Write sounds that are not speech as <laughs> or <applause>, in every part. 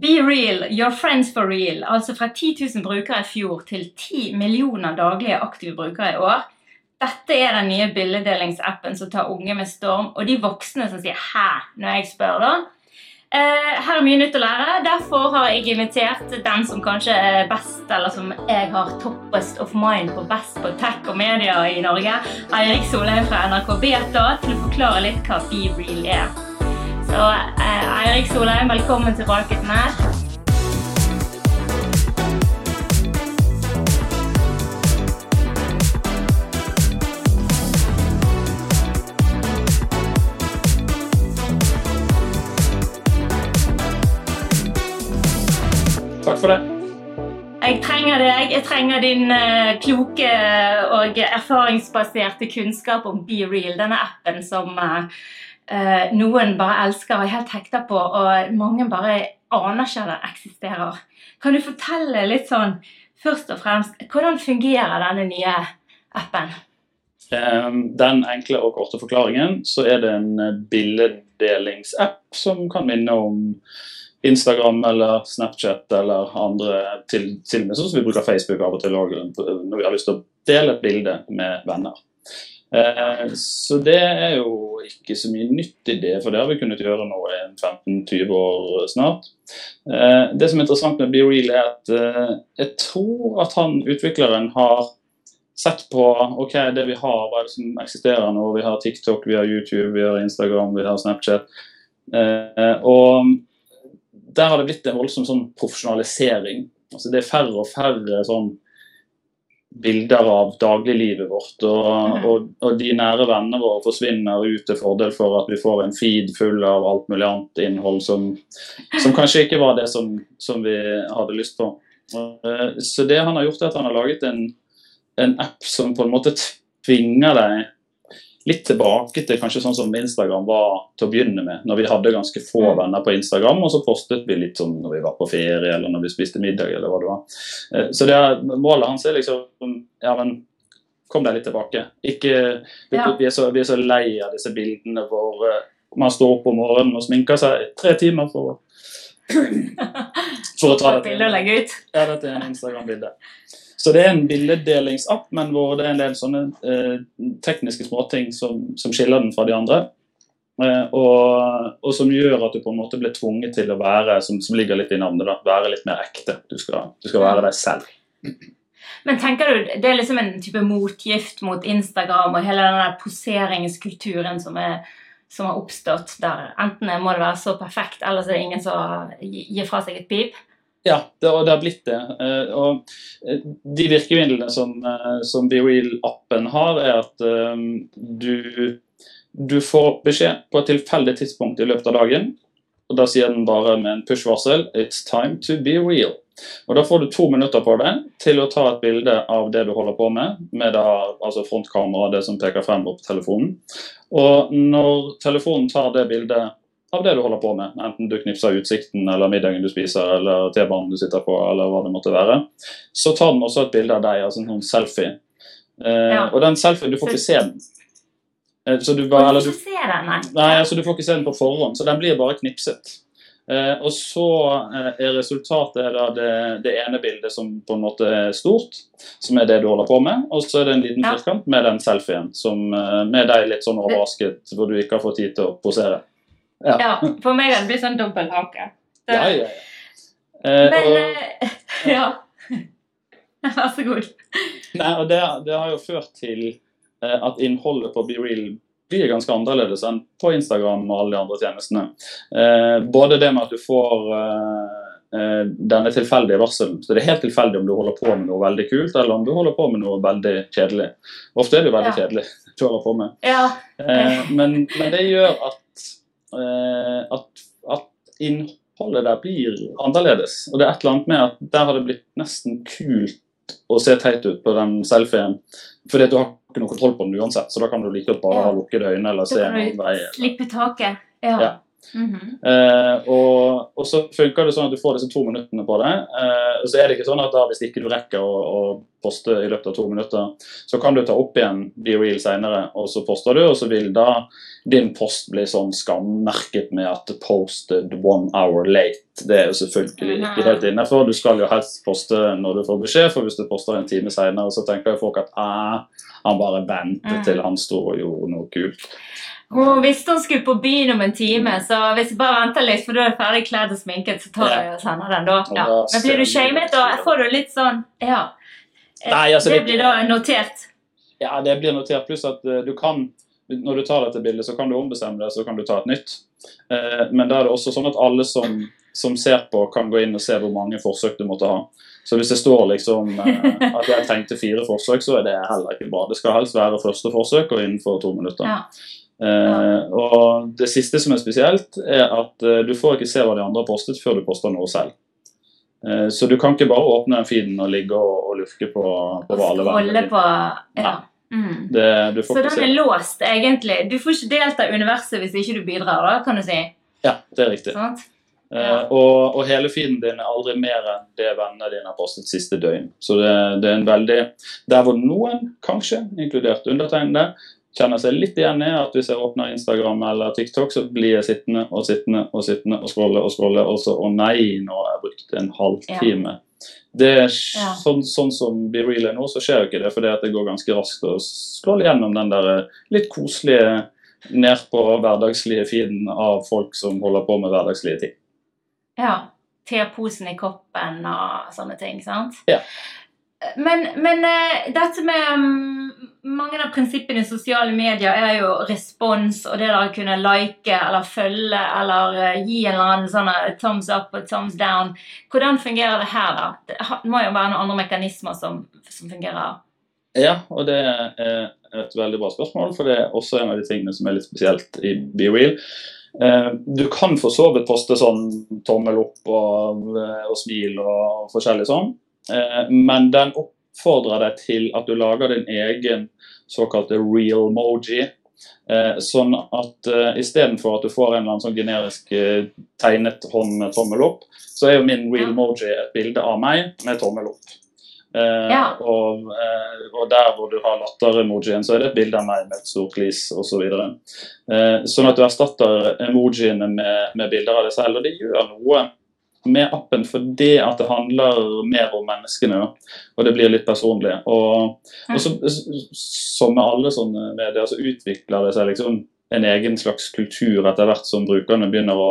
Be real, your friends for real. Altså fra 10 000 brukere i fjor til 10 millioner daglige aktive brukere i år. Dette er den nye bildedelingsappen som tar unge med storm, og de voksne som sier 'hæ' når jeg spør, da. Eh, her er mye nytt å lære. Derfor har jeg invitert den som kanskje er best, eller som jeg har toppest of mind på best på tech og media i Norge, Eirik Solheim fra NRK Beta, til å forklare litt hva Be Real er. Så eh, Eirik Solheim, velkommen tilbake til meg. Takk for det. Jeg trenger deg. Jeg trenger din eh, kloke og erfaringsbaserte kunnskap om BeReal, denne appen som eh, noen bare elsker og er helt hekta på, og mange bare aner ikke at den eksisterer. Kan du fortelle litt sånn, først og fremst, hvordan fungerer denne nye appen? Eh, Den enkle og korte forklaringen så er det en eh, bildedelingsapp som kan minne om Instagram eller Snapchat eller andre til, til og med sånn som vi bruker Facebook av og til også, når vi har lyst til å dele et bilde med venner. Eh, Så det er jo ikke så mye nytt i det, for det har vi kunnet gjøre nå i 15-20 år snart. Eh, Det som er interessant med BeReal er at eh, jeg tror at han utvikleren har sett på ok, det vi har, hva er det som eksisterer nå. Vi har TikTok, vi har YouTube, vi har Instagram, vi har Snapchat. Og der har det blitt en voldsom sånn profesjonalisering. Altså Det er færre og færre sånn bilder av dagliglivet vårt. Og, Mhm. og, og de nære vennene våre forsvinner ut til fordel for at vi får en feed full av alt mulig annet innhold som, som kanskje ikke var det som, som vi hadde lyst på. Eh, Så det han har gjort er at han har laget en, en app som på en måte tvinger deg litt tilbake til kanskje sånn som Instagram var til å begynne med, når vi hadde ganske få Mm. venner på Instagram, og så postet vi litt sånn når vi var på ferie eller når vi spiste middag eller hva det var. Eh, Så det er, målet hans er liksom Ja, men kom deg litt tilbake. Ikke, vi, Ja. vi, er så, vi er så lei av disse bildene hvor man står opp om morgenen og sminker seg tre timer for å <laughs> for å ta dette. ja, dette er en Instagram-bilde. Så det er en bildedelingsapp, men hvor det er en del sånne eh, tekniske småting som, som skiller den fra de andre. Eh, og, og som gjør at du på en måte blir tvunget til å være, som, som ligger litt i navnet, da, være litt mer ekte. Du skal, du skal være deg selv. Men tenker du, det er liksom en type motgift mot Instagram og hele den der poseringskulturen som, er, som har oppstått der enten må det være så perfekt, eller så er det ingen som gir fra seg et pip? Ja, det, det har blitt det. Eh, og eh, de virkemidlene som, eh, som BeReal-appen har, er at du, du får beskjed på et tilfeldig tidspunkt i løpet av dagen. Og Da sier den bare med en push-varsel 'It's time to be real'. Og Da får du to minutter på deg til å ta et bilde av det du holder på med, med da, altså frontkamera, det som peker frem på telefonen. Og når telefonen tar det bildet av det du holder på med, enten du knipser utsikten eller middagen du spiser eller T-banen du sitter på eller hva det måtte være, så tar den også et bilde av deg, altså en sånn selfie. Eh, Ja. Og den selfien, du får ikke se den. Eh, så du bare, du nei. altså du får ikke se den på forhånd, så den blir bare knipset. Eh, og så eh, er resultatet da det, det ene bildet som på en måte er stort, som er det du holder på med, og så er det en liten firkant med den selfien, som, med deg litt sånn overrasket, hvor du ikke har fått tid til å posere. Ja. Ja, for meg hadde det blitt sånn dobbelthake. Det- Ja, ja, ja. Eh, Men og, eh, <laughs> Ja. Vær så god. nei, og det, det har jo ført til eh, at innholdet på BeReal blir ganske annerledes enn på Instagram og alle de andre tjenestene. Eh, både det med at du får eh, eh, denne tilfeldige varselen. Så det er helt tilfeldig om du holder på med noe veldig kult, eller om du holder på med noe veldig kjedelig. Ofte er det jo veldig Ja. kjedelig du holder på med. Ja. Eh, men, men det gjør at, at, at innholdet der blir annerledes. Og det er et eller annet med at der har det blitt nesten kult å se teit ut på den selfien. Fordi at du har ikke noe kontroll på den uansett, så da kan du like godt bare ha lukkede øyne eller se en vei. slippe taket. Ja. Ja. Mhm. Eh, og, og så funker det sånn at du får disse to minuttene på det. Eh, så er det ikke sånn at da hvis ikke du rekker å, å poste i løpet av to minutter, så kan du ta opp igjen Be Real senere, og så poster du, og så vil da din post bli sånn skammerket med at 'posted one hour late'. Det er jo selvfølgelig ikke helt innafor. Du skal jo helst poste når du får beskjed, for hvis du poster en time senere, så tenker jo folk at 'æ, han bare ventet Mm. til han sto og gjorde noe kult. Hun visste hun skulle på byen om en time, så hvis jeg bare venter litt, for da er jeg ferdig kledd og sminket, så tar jeg og sender den da. Ja. Men blir du shamet, da får du litt sånn Ja. Nei, altså, det blir da notert. Ja, det blir notert. Pluss at eh, du kan Når du tar dette bildet, så kan du ombestemme det, så kan du ta et nytt. Eh, men da er det også sånn at alle som, som ser på, kan gå inn og se hvor mange forsøk du måtte ha. Så hvis det står liksom eh, <laughs> at jeg trengte fire forsøk, så er det heller ikke bra. Det skal helst være første forsøk og innenfor to minutter. Ja. Eh, og det siste som er spesielt, er at eh, du får ikke se hva de andre har postet før du poster noe selv. Eh, så du kan ikke bare åpne den feeden og ligge og, og lufke på, på hva alle venner på Ja. Mm. det, du får Så den er låst, egentlig. Du får ikke delta i universet hvis ikke du bidrar, da, kan du si. Ja, det er riktig. Sant? Eh, og, og hele feeden din er aldri mer enn det vennene dine har postet siste døgn. Så det, det er en veldig Der hvor noen, kanskje, inkludert undertegnede, kjenner seg litt igjen i at hvis jeg åpner Instagram eller TikTok, så blir jeg sittende og sittende og sittende og scrolle og scrolle, og så Å nei, nå har jeg brukt en halvtime. Det er Ja. sånn, sånn som Be Real er nå, så skjer jo ikke det, fordi at det går ganske raskt å scrolle gjennom den der eh, litt koselige nedpå hverdagslige feeden av folk som holder på med hverdagslige ting. Ja. Teposen i koppen og sånne ting, sant? Ja. Men, men eh, dette med mm, Mange av prinsippene i sosiale medier er jo respons og det å kunne like eller følge eller eh, gi en eller annen sånn eh, thumbs up og thumbs down. Hvordan fungerer det her, da? Det må jo være noen andre mekanismer som, som fungerer. Ja, og det er et veldig bra spørsmål, for det er også en av de tingene som er litt spesielt i Be Real. Eh, Du kan for så vidt poste sånn tommel opp og, og smil og forskjellig sånn, men den oppfordrer deg til at du lager din egen såkalte real-moji. Eh, Sånn at eh, istedenfor at du får en eller annen sånn generisk eh, tegnet hånd med tommel opp, så er jo min real-moji et bilde av meg med tommel opp. Eh, Ja. og, eh, og der hvor du har latter-emojien, så er det et bilde av meg med et stort glis osv. Eh, sånn at du erstatter emojiene med, med bilder av deg selv. Og det gjør noe med appen fordi at det handler mer om menneskene. Og det blir litt personlig. Og, og så, som med alle sånne medier, så utvikler det seg liksom en egen slags kultur etter hvert som brukerne begynner å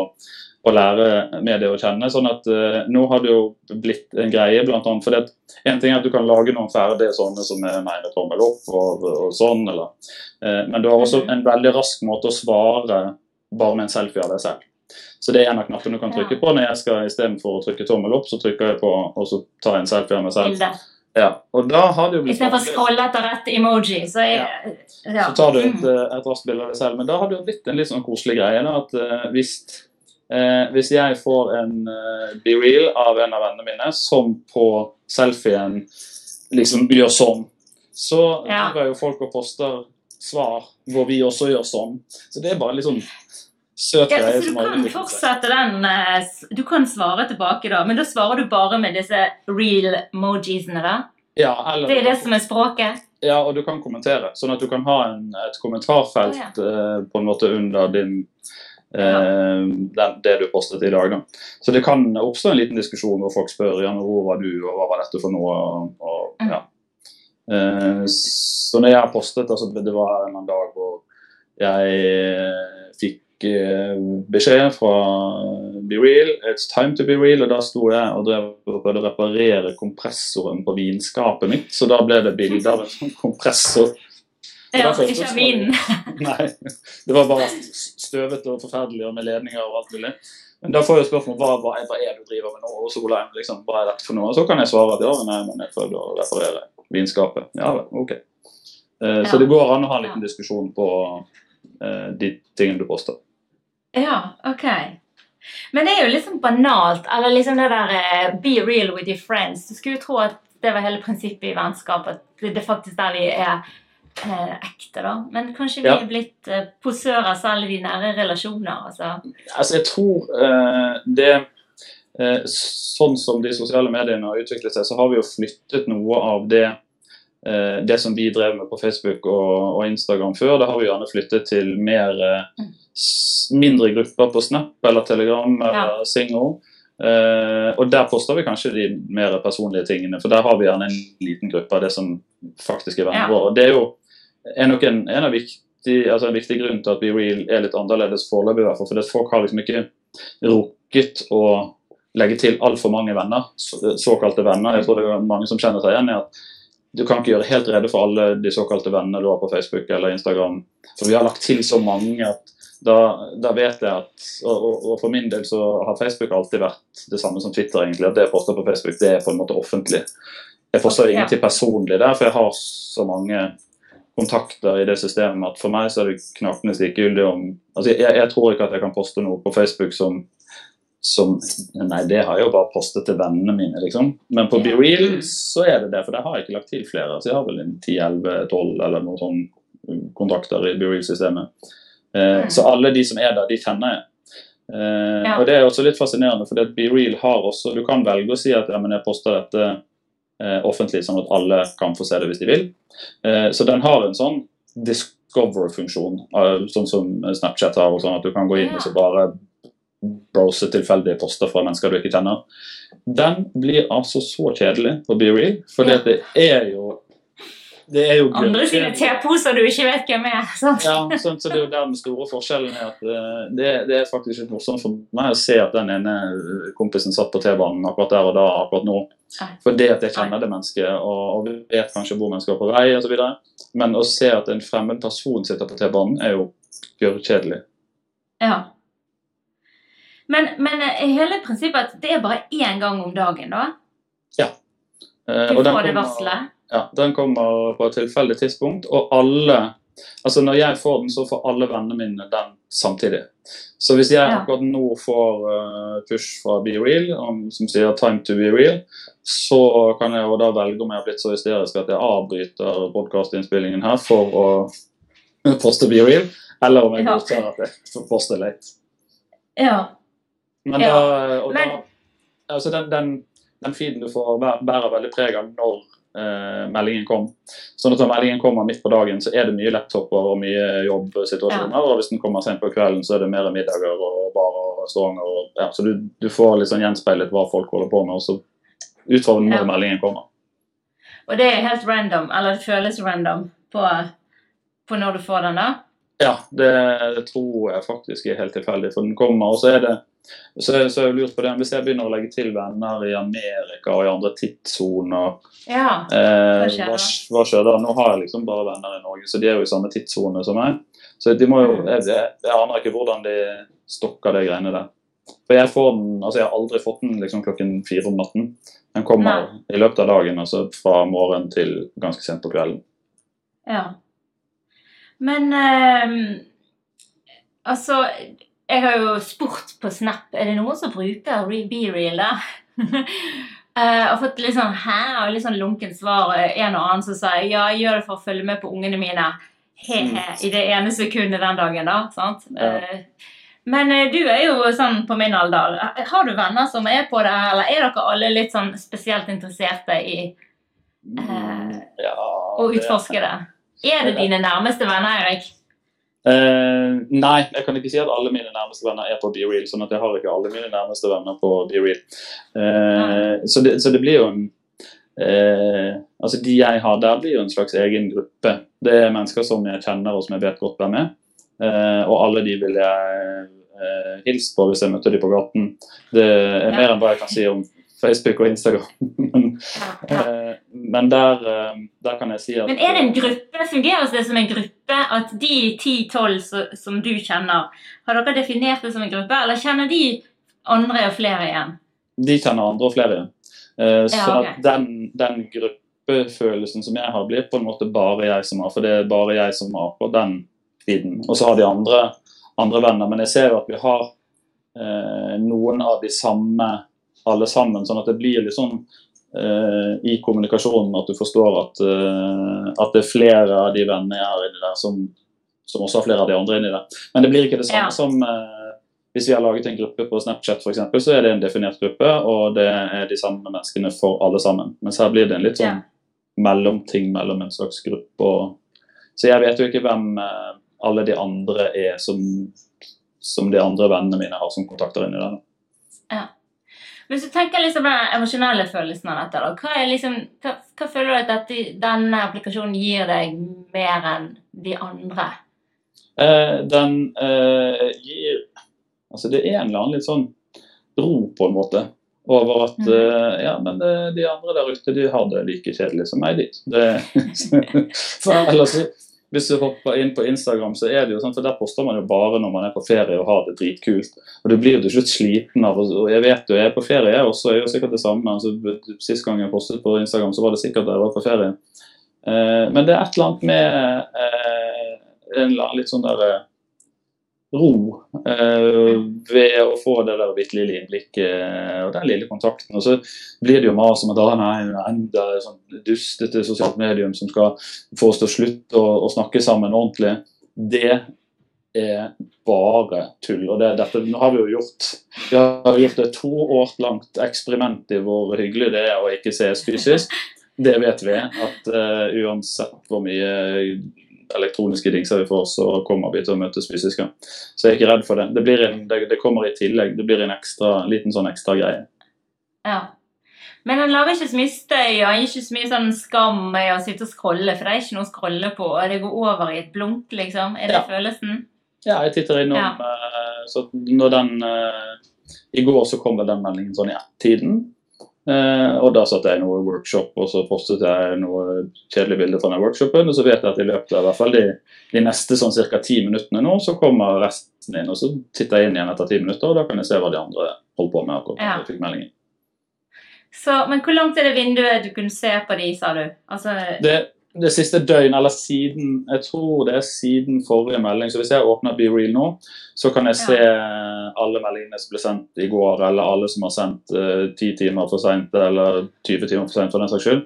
å lære medier å kjenne. sånn at uh, Nå har det jo blitt en greie, blant annet fordi at en ting er at du kan lage noen ferdige sånne som er mer med tommel opp og, og sånn, eller, uh, men du har også en veldig rask måte å svare bare med en selfie av deg selv. Så det er en av knappene du kan trykke Ja. på. når jeg skal Istedenfor å trykke tommel opp, så trykker jeg på og så tar jeg en selfie av meg selv. Ja, og da har det jo blitt Istedenfor å scrolle etter rett emoji, så jeg, ja. så tar du et, Mm. eh, et raskt bilde av deg selv. Men da har det jo blitt en litt sånn koselig greie. Da, at eh, hvis, eh, hvis jeg får en eh, be real av en av vennene mine som på selfien liksom gjør sånn, så Ja. driver jo folk og poster svar hvor vi også gjør sånn. Så det er bare litt sånn søt Ja, greie så du kan fortsette den eh, Du kan svare tilbake, da, men da svarer du bare med disse real mojisene, da? Ja, eller, Det er det som er språket? ja, og du kan kommentere. Sånn at du kan ha en, et kommentarfelt eh, på en måte under din eh, den, det du postet i dag. Da. Så det kan oppstå en liten diskusjon hvor folk spør ja, men hvor var du, og hva var dette for noe. Og, og, ja. eh, så når jeg har postet, altså, det var en eller annen dag hvor jeg beskjed fra Be Real, it's time to be real, og da sto jeg og drev og prøvde å reparere kompressoren på vinskapet mitt, så da ble det bilde av en sånn kompressor. Ja, ikke det av vinen. Nei, det var bare støvete og forferdelig og med ledninger og alt mulig. Men da får jeg spørsmål hva, hva, hva er det du driver med nå, og Solheim, liksom, hva er dette for noe? Og så kan jeg svare at ja, nei, men jeg prøvde å reparere vinskapet. Ja vel, ok. Eh. Så det går an å ha en liten diskusjon på eh, de tingene du poster. Ja, ok. Men det er jo litt sånn banalt, eller liksom det der eh, be real with your friends. Du skulle jo tro at det var hele prinsippet i vennskap, at det er faktisk der vi er eh, ekte, da. Men kanskje vi Ja. er blitt eh, posører selv i de nære relasjoner. altså. Altså, jeg tror eh, det eh, Sånn som de sosiale mediene har utviklet seg, så har vi jo flyttet noe av det eh, det som vi drev med på Facebook og, og Instagram før, det har vi gjerne flyttet til mer eh, mindre grupper på Snap eller Telegram eller Singo. Eh, og der poster vi kanskje de mer personlige tingene, for der har vi gjerne en liten gruppe av det som faktisk er vennene Ja. våre. Det er jo er nok en, en, viktig, altså en viktig grunn til at BeReal er litt annerledes foreløpig, i hvert fall. For det folk har liksom ikke rukket å legge til altfor mange venner, så- såkalte venner. Jeg tror det er mange som kjenner seg igjen i at du kan ikke gjøre helt rede for alle de såkalte vennene du har på Facebook eller Instagram. For vi har lagt til så mange at da, da vet jeg at og, og, og for min del så har Facebook alltid vært det samme som Twitter, egentlig. At det jeg poster på Facebook, det er på en måte offentlig. Jeg forstår Ja. ingenting personlig der, for jeg har så mange kontakter i det systemet at for meg så er det knakende likegyldig om altså jeg, jeg tror ikke at jeg kan poste noe på Facebook som som Nei, det har jeg jo bare postet til vennene mine, liksom. Men på BeReal så er det det, for der har jeg ikke lagt til flere. Så jeg har vel en 10-11-12 eller noen sånn kontakter i BeReal-systemet. Eh, Mm. så alle de som er der, de kjenner jeg. Eh, Ja. Og det er også litt fascinerende, for BeReal har også Du kan velge å si at ja, men jeg poster dette eh, offentlig, sånn at alle kan få se det hvis de vil. Eh, så den har en sånn discover-funksjon, eh, sånn som Snapchat har, og sånn at du kan gå inn og så bare browse tilfeldige poster fra mennesker du ikke kjenner. Den blir altså så kjedelig på BeReal, for Ja. det er jo det er jo Andre sine teposer du ikke vet hvem er. <laughs> sant? ja, så, så det er jo der den store forskjellen er at eh, det, det er faktisk litt morsomt for meg å se at den ene kompisen satt på T-banen akkurat der og da akkurat nå. for Fordi at jeg kjenner det mennesket og, og vet kanskje hvor mennesker er på vei osv. Men å se at en fremmed person sitter på T-banen, er jo gørrkjedelig. Ja. Men, men eh, hele prinsippet at det er bare én gang om dagen, da? Eh, Du får det varselet? Ja, den kommer på et tilfeldig tidspunkt, og alle Altså Når jeg får den, så får alle vennene mine den samtidig. Så hvis jeg Ja. akkurat nå får eh, push fra BeReal om- som sier 'time to be real', så kan jeg jo da velge om jeg har blitt så hysterisk at jeg avbryter podkastinnspillingen her for å poste Be Real, eller om jeg godtar at jeg får poste late. Ja. Men Ja, da, men- da altså den, den, den feeden du får, bærer veldig preg av når eh, meldingen kom. Så når meldingen kommer midt på dagen, så er det mye laptoper og mye jobbsituasjoner. Og hvis den kommer sent på kvelden, så er det mer middager og bar og restauranter. Og, ja, så du, du får sånn gjenspeilet hva folk holder på med, og så ut fra når Ja. meldingen kommer. Og det er helt random, eller det føles random på, på når du får den, da? Ja, det, det tror jeg faktisk er helt tilfeldig, for den kommer. Og så er det så, så jeg lurt på det, Hvis jeg begynner å legge til venner i Amerika og i andre tidssoner Ja. Eh, Hva hva, skjer da? Nå har jeg liksom bare venner i Norge, så de er jo i samme tidssone som meg. Så de må jo, Mm. jeg, jeg, aner ikke hvordan de stokker de greiene der. For jeg får den, altså jeg har aldri fått den liksom klokken fire om natten. Den kommer i løpet av dagen, altså fra morgen til ganske sent på kvelden. ja. Men ehm, altså Jeg har jo spurt på Snap Er det noen som bruker BeReal, da? <laughs> Eh, og fått litt sånn hæ og litt sånn lunken svar. En og annen som sier ja, jeg gjør det for å følge med på ungene mine. He-he, I det ene sekundet den dagen, da. sant? Ja. Eh, men eh, du er jo sånn på min alder. Har du venner som er på det, eller er dere alle litt sånn spesielt interesserte i Eh, Ja, å utforske det? Er det dine nærmeste venner, Erik? Eh, nei, jeg kan ikke si at alle mine nærmeste venner er på BeReal. sånn at jeg har ikke alle mine nærmeste venner på BeReal. Uh, så, det, så det blir jo en uh, Altså De jeg har der, blir jo en slags egen gruppe. Det er mennesker som jeg kjenner og som jeg vet godt hvem er. Eh, og alle de vil jeg hilse på hvis jeg møter dem på gaten. Det er mer enn hva jeg kan si om Facebook og Instagram. men <laughs> Ja. eh, men der, eh, der kan jeg si at Men er det en gruppe? Fungerer det som en gruppe at de 10-12 som du kjenner, har dere definert det som en gruppe, eller kjenner de andre og flere igjen? de kjenner andre og flere igjen. Eh, så Ja, okay. den, den gruppefølelsen som jeg har, blir på en måte bare jeg som har. For det er bare jeg som har på den tiden. Og så har de andre, andre venner. Men jeg ser jo at vi har eh, noen av de samme alle sammen. Sånn at det blir litt sånn eh, i kommunikasjonen at du forstår at, eh, at, det er flere av de vennene jeg har inni der, som, som, også har flere av de andre inni der. Men det blir ikke det samme ja. som eh, hvis vi har laget en gruppe på Snapchat f.eks., så er det en definert gruppe, og det er de samme menneskene for alle sammen. Mens her blir det en litt sånn ja. mellomting mellom en slags gruppe og Så jeg vet jo ikke hvem eh, alle de andre er som, som de andre vennene mine har som kontakter inni der. Ja. Hvis du tenker liksom den emosjonelle følelsen av dette, hva, liksom, hva, hva føler du at dette, denne applikasjonen gir deg mer enn de andre? Eh, den eh, gir Altså, det er en eller annen litt sånn ro, på en måte, over at mm. eh, ja, men det, eh, de andre der ute de har det like kjedelig som meg, de. Det, <laughs> for ellers hvis du hopper inn på Instagram, så er det jo sånn, for der poster man jo bare når man er på ferie og har det dritkult. Og du blir jo til slutt sliten av og Jeg vet jo, jeg er på ferie, jeg også. Jeg jo sikkert det samme. altså Sist gang jeg postet på Instagram, så var det sikkert da jeg var på ferie. Eh, men det er et eller annet med eh, en litt sånn der eh, ro eh, ved å få det der bitte lille innblikket og den lille kontakten. Og så blir det jo mas om at ah, nei, enda sånn dustete sosialt medium som skal få oss til å slutte å, å snakke sammen ordentlig. Det er bare tull. og det, dette, Nå har vi jo gjort vi har gjort et to år langt eksperiment i hvor hyggelig det er å ikke ses fysisk. Det vet vi. At uh, uansett hvor mye elektroniske dingser vi får, så kommer vi til å møtes fysisk. Så jeg er ikke redd for det. Det, en, det, det kommer i tillegg. Det blir en ekstra, liten sånn ekstra greie. Ja. Men han lager ikke så mye støy og ikke så mye sånn skam med å sitte og scrolle, for det er ikke noe å scrolle på, og det går over i et blunk, liksom. Er det ja. følelsen? Ja, jeg titter innom ja. uh, Så når den uh, I går så kom vel den meldingen sånn i ett-tiden. Eh, og da satte jeg noe workshop, og så postet jeg noe kjedelige bilder fra den workshopen. Og så vet jeg at i løpet av i hvert fall de, de neste sånn ca. ti minuttene nå, så kommer resten inn. Og så titter jeg inn igjen etter ti minutter, og da kan jeg se hva de andre holder på med. akkurat ja. jeg fikk meldingen. Så, Men hvor langt er det vinduet du kunne se på de, sa du? Altså... Det, det siste døgn, eller siden Jeg tror det er siden forrige melding. Så hvis jeg åpner Be Real nå, så kan jeg se ja. alle meldingene som ble sendt i går, eller alle som har sendt eh, ti uh, timer for seint, eller 20 timer for seint, for den saks skyld.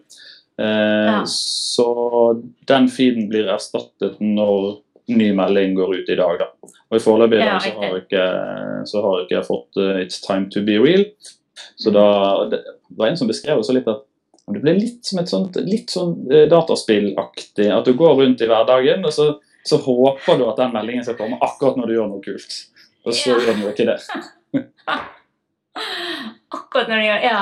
Uh, ja. Så den feeden blir erstattet når ny melding går ut i dag, da. Og i foreløpig ja, så, har ikke, så har ikke jeg fått uh, It's time to be real. Så da, det var en som beskrev også litt at det blir litt som et sånt, litt sånn eh, dataspillaktig. At du går rundt i hverdagen, og så, så, håper du at den meldingen skal komme akkurat når du gjør noe kult. Og så ja. gjør den jo ikke det. <laughs> akkurat når du gjør Ja.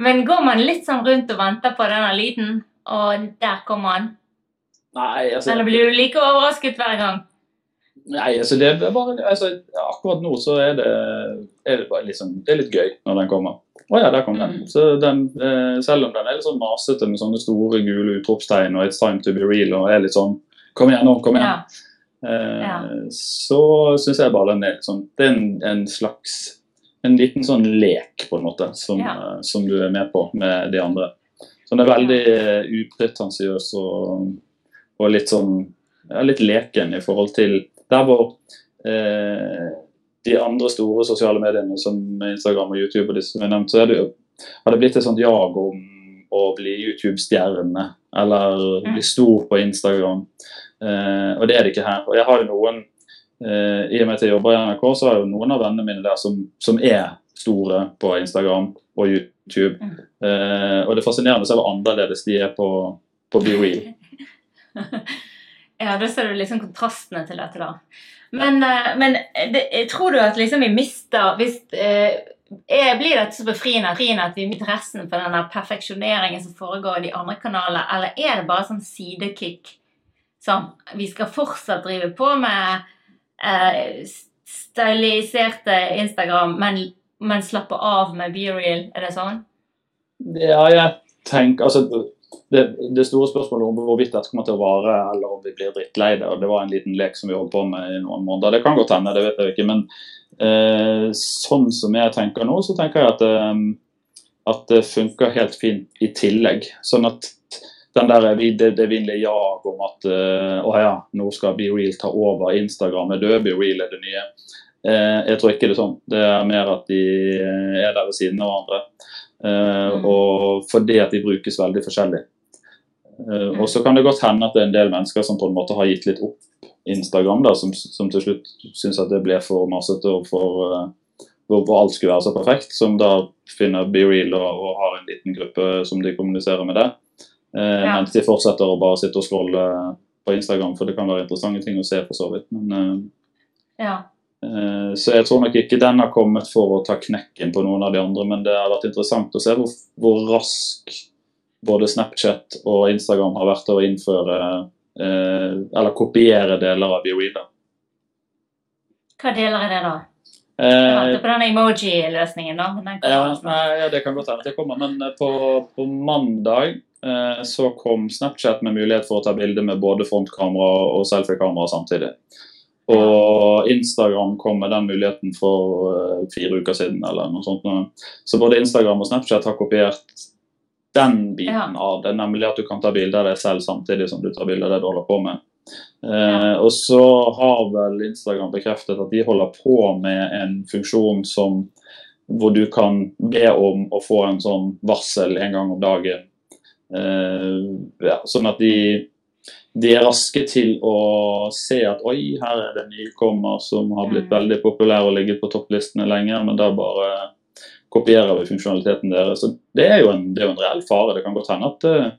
Men går man litt sånn rundt og venter på denne lyden, og der kommer han? Nei, altså... Eller blir du like overrasket hver gang? Nei, altså det er bare, altså, akkurat nå så er det, er det bare liksom, det er litt gøy når den kommer. Å oh ja, der kom den. Mm. Så den eh, selv om den er litt sånn masete med sånne store gule utropstegn og 'It's time to be real' og er litt sånn Kom igjen nå, kom igjen. Ja. Eh, ja. Så syns jeg bare den er sånn Det er en, en, slags En liten sånn lek, på en måte, som, ja. uh, som du er med på med de andre. Så den er veldig uh, upretensiøs og, og, litt sånn litt leken i forhold til der hvor uh, de andre store sosiale mediene som Instagram og YouTube, og disse som jeg nevnt, så er det jo, har det blitt et sånt jag om å bli YouTube-stjerne eller mm. bli stor på Instagram. Eh, og det er det ikke her. Og jeg har jo noen eh, I og med at jeg jobber i NRK, så har jeg jo noen av vennene mine der som, som er store på Instagram og YouTube. Mm. Eh, og det er fascinerende se hvor annerledes de er på, på BeReal. <laughs> Ja, da ser du liksom kontrastene til dette, da. Men, eh, men det, tror du at liksom vi mister hvis, eh, Blir dette så befriende at vi mister resten for denne perfeksjoneringen som foregår i de andre kanalene, eller er det bare sånn sidekick som vi skal fortsatt drive på med eh, styliserte Instagram, men, men slappe av med BeReal? Er det sånn? Ja, jeg tenker altså det, det, store spørsmålet om hvorvidt dette kommer til å vare, eller om vi blir drittlei det. og Det var en liten lek som vi holdt på med i noen måneder. Det kan godt hende, det vet jeg ikke. Men eh, sånn som jeg tenker nå, så tenker jeg at, eh, at det funker helt fint i tillegg. Sånn at den der, det, det vinner jag om at uh, å ja, nå skal BeReal ta over. Instagram er død, BeReal er det nye. Eh, jeg tror ikke det er sånn. Det er mer at de eh, er der ved siden av hverandre. Eh, Mm. Og fordi at de brukes veldig forskjellig. Eh. Og så kan det godt hende at det er en del mennesker som på en måte har gitt litt opp Instagram, da, som, som til slutt syns at det ble for masete og for eh, hvor, hvor alt skulle være så perfekt, som da finner BeReal og, og har en liten gruppe som de kommuniserer med det. Eh, Ja. Mens de fortsetter å bare sitte og scrolle på Instagram, for det kan være interessante ting å se for så vidt. Men, eh, Ja. Eh, så jeg tror nok ikke den har kommet for å ta knekken på noen av de andre, men det har vært interessant å se hvor, hvor rask både Snapchat og Instagram har vært til å innføre eh, eller kopiere deler av bioida. Hva deler er det, da? Eh, Jeg venter på den emoji-løsningen, da. Den Ja, nei, ja, det kan godt hende at det kommer, men eh, på, på mandag eh, så kom Snapchat med mulighet for å ta bilde med både frontkamera og selfiekamera samtidig. Og Instagram kom med den muligheten for eh, fire uker siden. eller noe sånt. Så både Instagram og Snapchat har kopiert den biten av det, nemlig at du kan ta bilde av deg selv samtidig som du tar bilde av det du holder på med. Eh, og så har vel Instagram bekreftet at de holder på med en funksjon som hvor du kan be om å få en sånn varsel en gang om dagen. Eh, ja, sånn at de, de er raske til å se at oi, her er det en nykommer som har blitt Mm. veldig populær og ligget på topplistene lenger, men da bare kopierer vi funksjonaliteten deres. Så det er jo en, det er en reell fare. Det kan godt hende at, eh,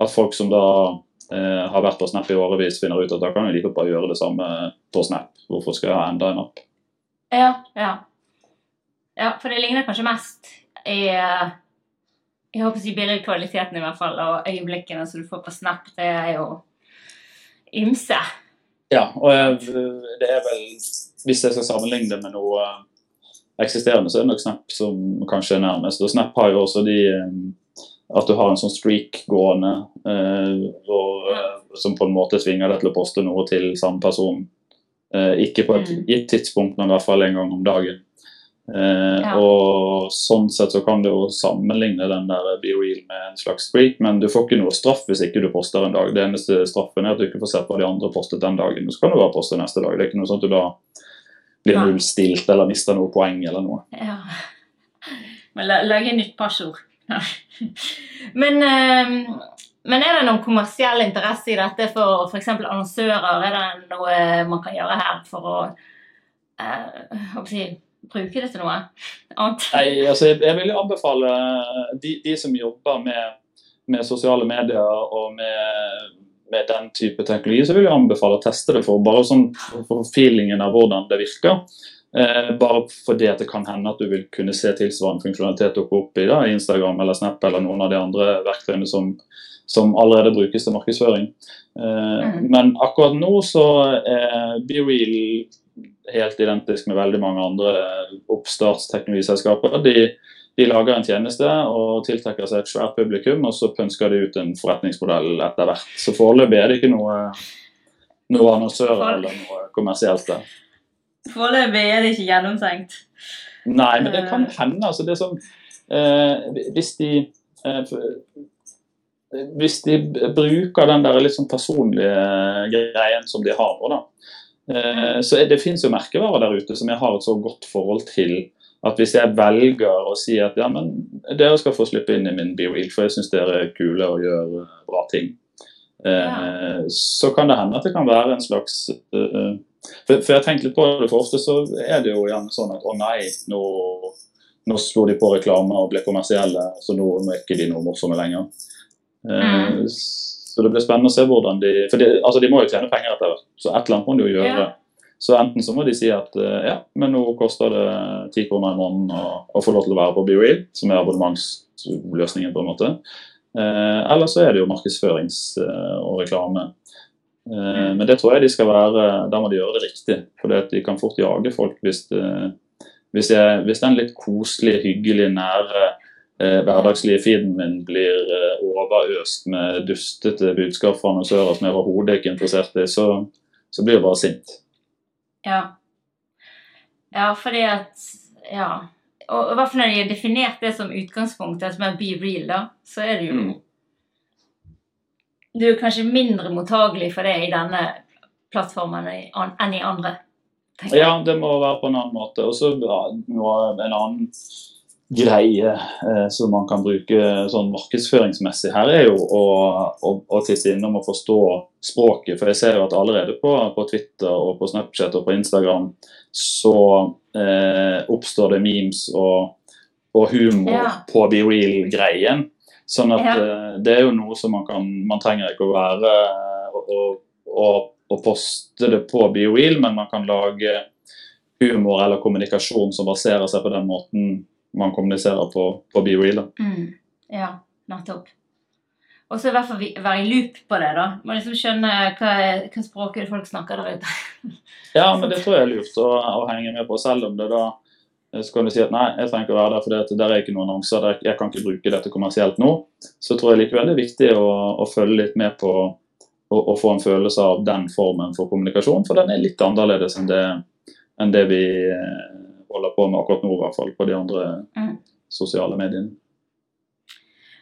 at folk som da eh, har vært på Snap i årevis, finner ut at da kan de like bare gjøre det samme på Snap. Hvorfor skal jeg ha enda en app? Ja, ja. Ja, for det ligner kanskje mest i eh, Jeg håper å si bildekvaliteten, i hvert fall, og øyeblikkene som du får på Snap. Det er jo ymse. Ja, og jeg, det er vel Hvis jeg skal sammenligne det med noe eh, eksisterende, så er det nok Snap som kanskje er nærmest. Og Snap har jo også de eh, At du har en sånn streak gående eh, og, eh, som på en måte tvinger deg til å poste noe til samme person. Eh, ikke på et Mm. gitt tidspunkt, men i hvert fall en gang om dagen. Eh, Ja. Og sånn sett så kan du jo sammenligne den der BeReal med en slags streak, men du får ikke noe straff hvis ikke du poster en dag. Det eneste straffen er at du ikke får se på de andre postet den dagen. Så kan du bare poste neste dag. Det er ikke noe sånn at du da blir nullstilt eller mister noe poeng eller noe. Ja. Men la, lage nytt passord. men, eh, men er det noen kommersiell interesse i dette for f.eks. annonsører? Er det noe man kan gjøre her for å eh, hva skal jeg si, bruke det til noe annet? Nei, altså jeg, jeg vil anbefale de, de som jobber med, med sosiale medier og med, med den type teknologi, så vil jeg anbefale å teste det for bare sånn for feelingen av hvordan det virker. Eh, bare fordi at det kan hende at du vil kunne se tilsvarende funksjonalitet dukke opp i da, Instagram eller Snap eller noen av de andre verktøyene som, som allerede brukes til markedsføring. Eh, Mm. Men akkurat nå så er BeReal helt identisk med veldig mange andre oppstartsteknologiselskaper. De, de lager en tjeneste og tiltrekker seg et svært publikum, og så pønsker de ut en forretningsmodell etter hvert. Så foreløpig er det ikke noe, noe annonsører eller noe kommersielt der. Foreløpig er det ikke gjennomtenkt. Nei, men det kan hende. altså det som eh, Hvis de eh, Hvis de bruker den der litt sånn personlige greien som de har nå, da. Eh, så det finnes jo merkevarer der ute som jeg har et så godt forhold til at hvis jeg velger å si at ja, men dere skal få slippe inn i min BeReal, for jeg syns dere er kule og gjør bra ting, ja. så kan det hende at det kan være en slags eh, for, for jeg har tenkt litt på det, for ofte så er det jo gjerne sånn at å nei, nå, nå slo de på reklame og ble kommersielle, så nå, er ikke de noe morsomme lenger. Eh, Mm. Så det blir spennende å se hvordan de For de, altså de må jo tjene penger etter hvert, så et eller annet må de jo gjøre. Ja. Så enten så må de si at eh, ja, men nå koster det ti kroner i måneden å, å få lov til å være på BeReal, som er abonnementsløsningen på en måte. Eh, eller så er det jo markedsførings- eh, og reklame. Eh, men det tror jeg de skal være Da må de gjøre det riktig. For de kan fort jage folk hvis, det, hvis, jeg, hvis den litt koselige, hyggelige, nære eh, hverdagslige feeden min blir eh, overøst med dustete budskap fra annonsører som jeg overhodet ikke er interessert i, så, så blir jeg bare sint. Ja. Ja, fordi at Ja. Og i hvert fall når de har definert det som utgangspunktet, som er be real, da, så er det jo Mm. Du er kanskje mindre mottagelig for det i denne plattformen enn i andre. Ja, det må være på en annen måte. Og så ja, noe- en annen greie eh, som man kan bruke sånn markedsføringsmessig her, er jo å, å, å titte innom og forstå språket. For jeg ser jo at allerede på, på Twitter og på Snapchat og på Instagram så eh, oppstår det memes og, og humor Ja. på Be Real-greien. Sånn at Ja. eh, det er jo noe som man kan Man trenger ikke å være og, og, og, og poste det på Be Real, men man kan lage humor eller kommunikasjon som baserer seg på den måten man kommuniserer på, på Be Real. Mm. Ja, nettopp. Og så i hvert fall være i loop på det, da. Må liksom skjønne hva, hva språk er folk snakker der ute. <laughs> Ja, men det tror jeg er lurt å, å henge med på, selv om det da så kan du si at nei, jeg trenger ikke å være der, for det, der er ikke noen annonser. Der, jeg kan ikke bruke dette kommersielt nå. Så tror jeg likevel det er viktig å, å følge litt med på å å få en følelse av den formen for kommunikasjon, for den er litt annerledes enn det, enn det vi eh, holder på med akkurat nå, i hvert fall på de andre Mm. sosiale mediene.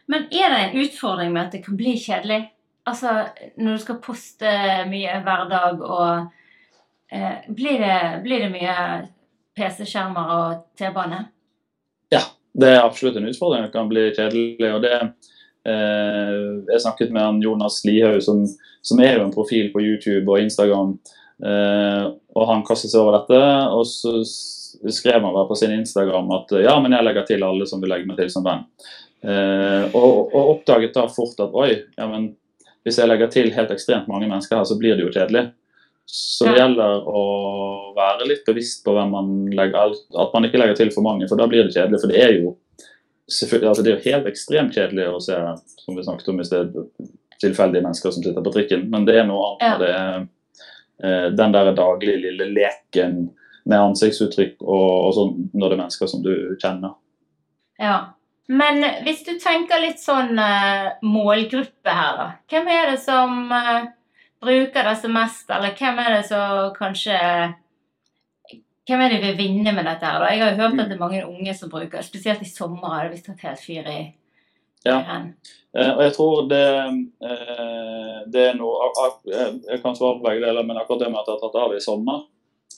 Men er det en utfordring med at det kan bli kjedelig? Altså, når du skal poste mye hver dag og eh, blir, det, blir det mye PC-skjermer og T-bane? Ja, Det er absolutt en utfordring. Det kan bli kjedelig. og det eh, Jeg snakket med han Jonas Lihaug, som, som er jo en profil på YouTube og Instagram. Eh, og Han kastet seg over dette, og så skrev han bare på sin Instagram at ja, men jeg legger til alle som vil legge meg til som venn. Eh, og, og oppdaget da fort at oi, ja, men hvis jeg legger til helt ekstremt mange mennesker her, så blir det jo kjedelig. Så det Ja. gjelder å være litt bevisst på hvem man legger at man ikke legger til for mange, for da blir det kjedelig. For det er jo altså det er jo helt ekstremt kjedelig å se som vi snakket om i sted, tilfeldige mennesker som sitter på trikken, men det er noe annet Ja. det er eh, den der daglige lille leken med ansiktsuttrykk og, og sånn når det er mennesker som du kjenner. Ja. Men hvis du tenker litt sånn uh, målgruppe her, da. Hvem er det som uh, bruker disse mest, eller hvem er det som kanskje Hvem er det vil vinne med dette her, da? Jeg har jo hørt at det er mange unge som bruker det, spesielt i sommer har det visst tatt helt fyr i Ja. Eh, og jeg tror det, eh, det er noe Jeg jeg kan svare på begge deler, men akkurat det med at det har tatt av i sommer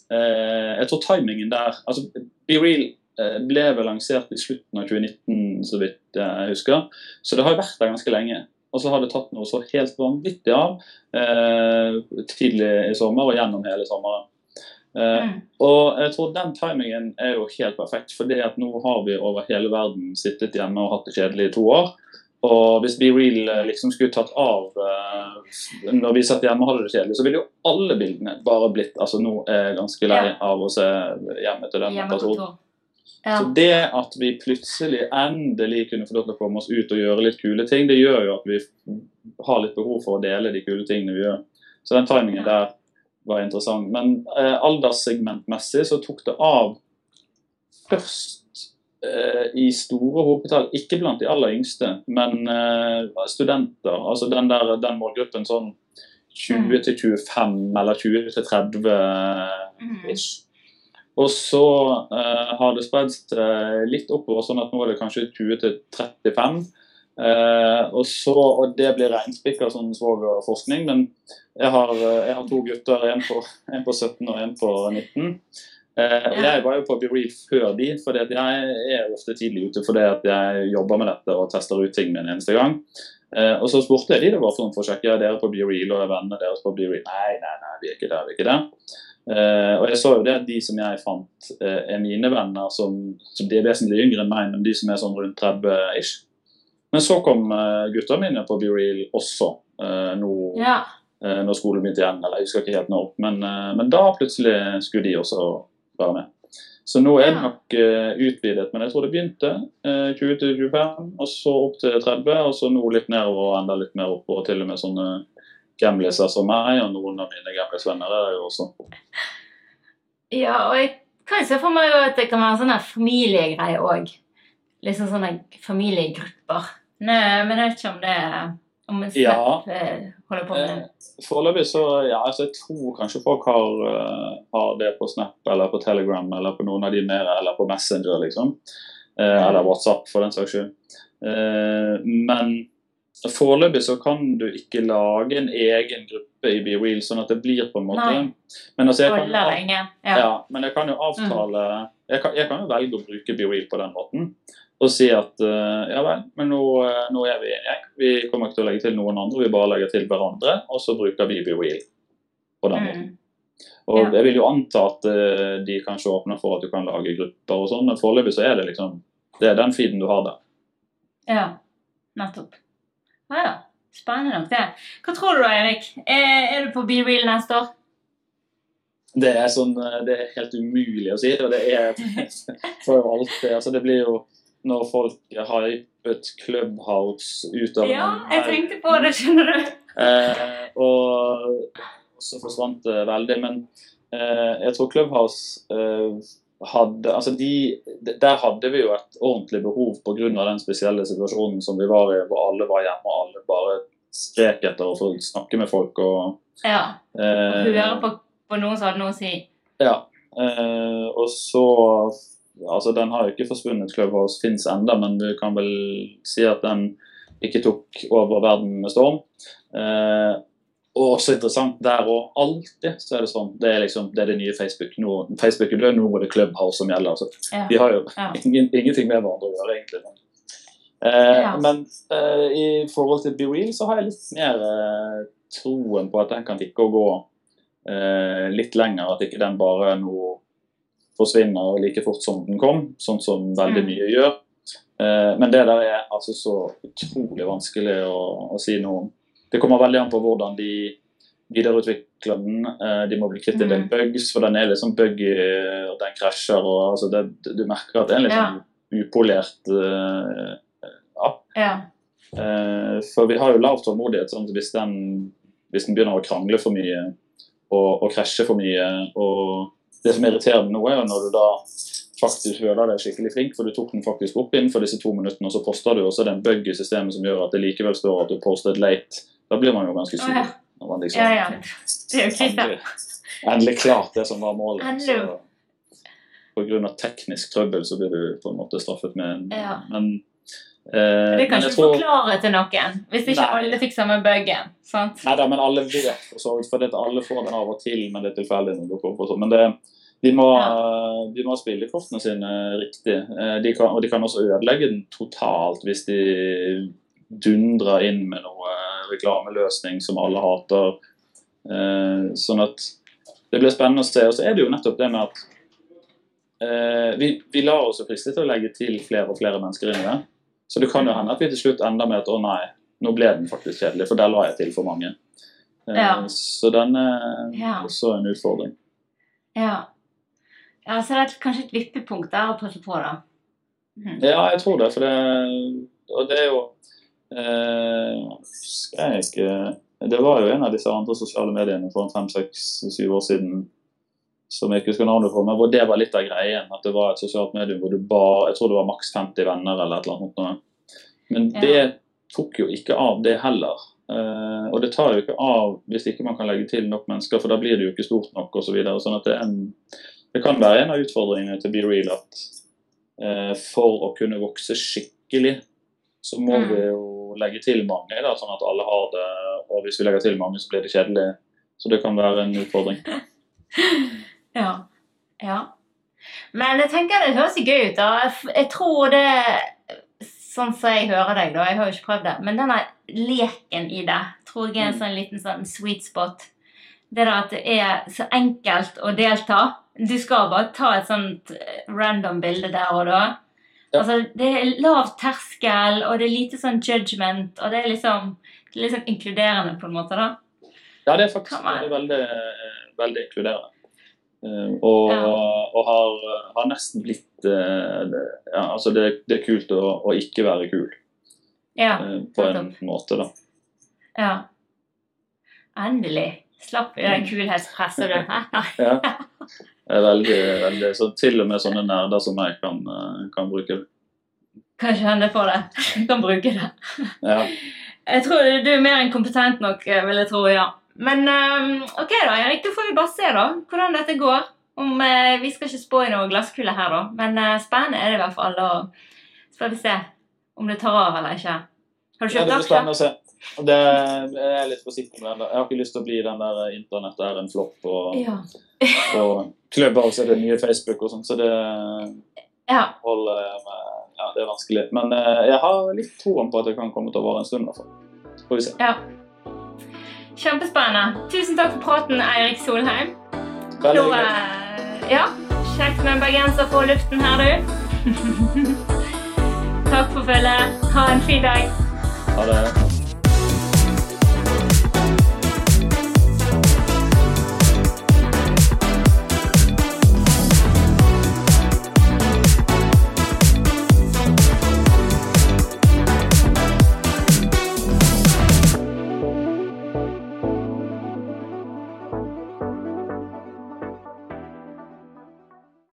Jeg tror timingen der altså Be Real eh, ble vel lansert i slutten av 2019, så vidt jeg husker. Så det har vært der ganske lenge. Og så har det tatt noe så helt vanvittig av eh, tidlig i sommer og gjennom hele sommeren. Eh, Mm. og jeg tror den timingen er jo helt perfekt, fordi at nå har vi over hele verden sittet hjemme og hatt det kjedelig i to år. Og hvis Be Real eh, liksom skulle tatt av uh, når vi satt hjemme og hadde det kjedelig, så ville jo alle bildene bare blitt Altså nå er jeg ganske lei Ja. av å se hjemme til den personen. Ja. Så det at vi plutselig endelig kunne få lov til å komme oss ut og gjøre litt kule ting, det gjør jo at vi har litt behov for å dele de kule tingene vi gjør. Så den timingen der var interessant. Men eh, alderssegmentmessig så tok det av først i store hopetall, ikke blant de aller yngste, men eh, studenter. Altså den, der, den målgruppen sånn 20 til 25 eller 20 til 30 Mm. ish. Og så uh, har det spredd seg litt oppover, sånn at nå er det kanskje 20 til 35. Uh, og, så, og det blir reinspikka sånn svogerforskning, men jeg har, eh, jeg har to gutter, en på, en på 17 og en på 19. Eh, og Jeg var jo på BeReal før de, for jeg er ofte tidlig ute fordi at jeg jobber med dette og tester ut ting med en eneste gang. Eh, og så spurte jeg de det var for å sjekke er dere på BeReal og er vennene deres på BeReal. Nei, nei, nei, vi er ikke der, vi er ikke der. Uh, og jeg så jo det at de som jeg fant uh, er mine venner, som, som de er vesentlig yngre enn meg, men de som er sånn rundt 30-ish. Men så kom uh, gutta mine på BeReal også, uh, nå Ja. når skolen begynte igjen. Eller jeg husker ikke helt når. Men, men da plutselig skulle de også være med. Så nå er det nok eh, utvidet, men jeg tror det begynte eh, 20 til 25, og så opp til 30, og så nå litt nedover og enda litt mer opp, og til og med sånne gamliser som meg, og noen av mine gamlisvenner er det jo også. ja, og jeg kan se for meg at det kan være sånne familiegreier òg. Liksom sånne familiegrupper. Nei, men jeg vet ikke om det om en Ja. Snap eh, holder på med det. Eh, Foreløpig så ja, altså jeg tror kanskje folk har, eh, har det på Snap eller på Telegram eller på noen av de mer, eller på Messenger, liksom. Eh, Mm. Eller WhatsApp, for den saks skyld. Eh, men Foreløpig så kan du ikke lage en egen gruppe i BeReal, sånn at det blir på en måte Nei. Men, altså, jeg kan, lenge. ja. Men jeg kan jo avtale jeg, kan, jeg kan jo velge å bruke BeReal på den måten. Og si at eh, ja vel, men nå, eh, nå er vi en gjeng. Vi kommer ikke til å legge til noen andre, vi bare legger til hverandre. Og så bruker vi BeWheel på den måten. Mm. Og Ja. jeg vil jo anta at eh, de kanskje åpner for at du kan lage grupper og sånn, men foreløpig så er det liksom Det er den feeden du har der. ja. Nettopp. Ja, ja. Spennende nok, det. Hva tror du da, Erik? Er, er du på Be Real neste år? Det er sånn Det er helt umulig å si, og det er <laughs> for jo det Altså, det blir jo når folk har hypet Clubhouse utover Ja, jeg tenkte på det, skjønner du. Eh, og så forsvant det veldig. Men eh, jeg tror Clubhouse eh, hadde Altså de, Der hadde vi jo et ordentlig behov pga. den spesielle situasjonen som vi var i, hvor alle var hjemme og alle bare skrek etter å få snakke med folk. og Ja. eh, Høre på, på noen som hadde noe å si. Ja. Eh, og så Altså, den har jo ikke forsvunnet, Clubhouse fins enda, men du kan vel si at den ikke tok over verden med storm. Eh, og også interessant der òg. Alltid så er det sånn. Det er liksom, det er det nye Facebook. Nå, Facebook er død, nå er det Clubhouse som gjelder. Altså. Ja. De har jo Ja. <laughs> ingen, ingenting med hverandre å gjøre, egentlig. Men, eh, Ja. men eh, i forhold til BeReal så har jeg litt mer eh, troen på at den kan tikke og gå eh, litt lenger. At ikke den bare nå forsvinner like fort som den kom, sånn som veldig Mm. mye gjør. Eh, men det der er altså så utrolig vanskelig å, å si noe om. Det kommer veldig an på hvordan de videreutvikler den. Eh, de må bli kvitt en del Mm. bugs, for den er liksom buggy, og den krasjer. og altså det, Du merker at det er en litt Ja. sånn upolert eh, app. Ja. Eh, for vi har jo lav tålmodighet. sånn at hvis den, hvis den begynner å krangle for mye og, og krasje for mye og Det som irriterer meg nå, er jo når du da faktisk føler deg skikkelig flink, for du tok den faktisk opp innenfor disse to minuttene, og så poster du, og så er det en bug i systemet som gjør at det likevel står at du postet late. Da blir man jo ganske sur. ja. liksom, ja, ja. Det er jo krise. Endelig, endelig klart det som var målet. Endelig. Så på grunn av teknisk trøbbel så blir du på en måte straffet med en Ja. Men, Det kan ikke tror- forklare til noen, hvis ikke Nei. alle fikk samme bøggen. sant? Nei da, men alle vet for så vidt, for det, alle får den av og til, men det er tilfeldig når sånn. Men det, de, må, de må spille kortene sine riktig. Eh, De kan, og de kan også ødelegge den totalt hvis de dundrer inn med noe reklameløsning som alle hater. Eh, Sånn at det blir spennende å se. Og så er det jo nettopp det med at eh, vi, vi lar oss friste til å legge til flere og flere mennesker inn i det. Så det kan jo hende at vi til slutt ender med at å nei, nå ble den faktisk kjedelig, for der la jeg til for mange. Eh, Ja. Så den er Ja. også en utfordring. Ja. ja. Så det er kanskje et vippepunkt der å passe på, da. Mm. Ja, jeg tror det, for det Og det er jo eh, jeg Det var jo en av disse andre sosiale mediene for fem, seks, syv år siden som jeg ikke husker navnet på, men hvor det var litt av greien. At det var et sosialt medium hvor du ba Jeg tror det var maks 50 venner eller et eller annet. sånt. Men Ja. det tok jo ikke av, det heller. Eh, og det tar jo ikke av hvis ikke man kan legge til nok mennesker, for da blir det jo ikke stort nok osv. Så videre. sånn at det, en, det kan være en av utfordringene til Be Real at eh, for å kunne vokse skikkelig, så må Mm. vi jo legge til mange, da, sånn at alle har det. Og hvis vi legger til mange, så blir det kjedelig. Så det kan være en utfordring. <laughs> Ja. ja. Men jeg tenker det høres gøy ut. da. Jeg tror det Sånn som jeg hører deg, da. Jeg har jo ikke prøvd det. Men denne leken i det tror jeg er en Mm. sånn liten sånn sweet spot. Det der at det er så enkelt å delta. Du skal bare ta et sånt eh, random bilde der og da. Ja. Altså, det er lav terskel, og det er lite sånn judgment, og det er liksom, det er liksom inkluderende på en måte, da. Ja, det er faktisk det er veldig, eh, veldig inkluderende. Eh, og, og har, har nesten blitt eh, ja, altså det, det er kult å, å ikke være kul, Ja. eh, på en måte, da. Ja. Endelig. Slapp i det Mm. kulhetspresset, du. <laughs> Ja. Det er veldig, veldig, så til og med sånne nerder som meg kan, eh, kan bruke det. Kan kjenne på det. Kan bruke det. Ja. Jeg tror du er mer enn kompetent nok, vil jeg tro, ja. Men eh, ok da, Erik. Da får vi bare se da, hvordan dette går. Om, eh, vi skal ikke spå i noen glasskule her, da. Men eh, spennende er det i hvert fall. Og så får vi se om det tar av eller ikke. Har du Ja, kjøpt det blir aksjer? Det, jeg er litt forsiktig med. Jeg har ikke lyst til å bli den der internett er en flopp og, Ja. <laughs> og Clubhouse er det nye Facebook og sånn, så det ja. holder med Ja, det er vanskelig. Men eh, jeg har litt troen på at det kan komme til å vare en stund. i hvert fall. Får vi se. ja. Kjempespennende. Tusen takk for praten, Eirik Solheim. Veldig hyggelig. eh, ja, kjekt med en bergenser på luften her, du. <laughs> Takk for følget. Ha en fin dag. Ha det.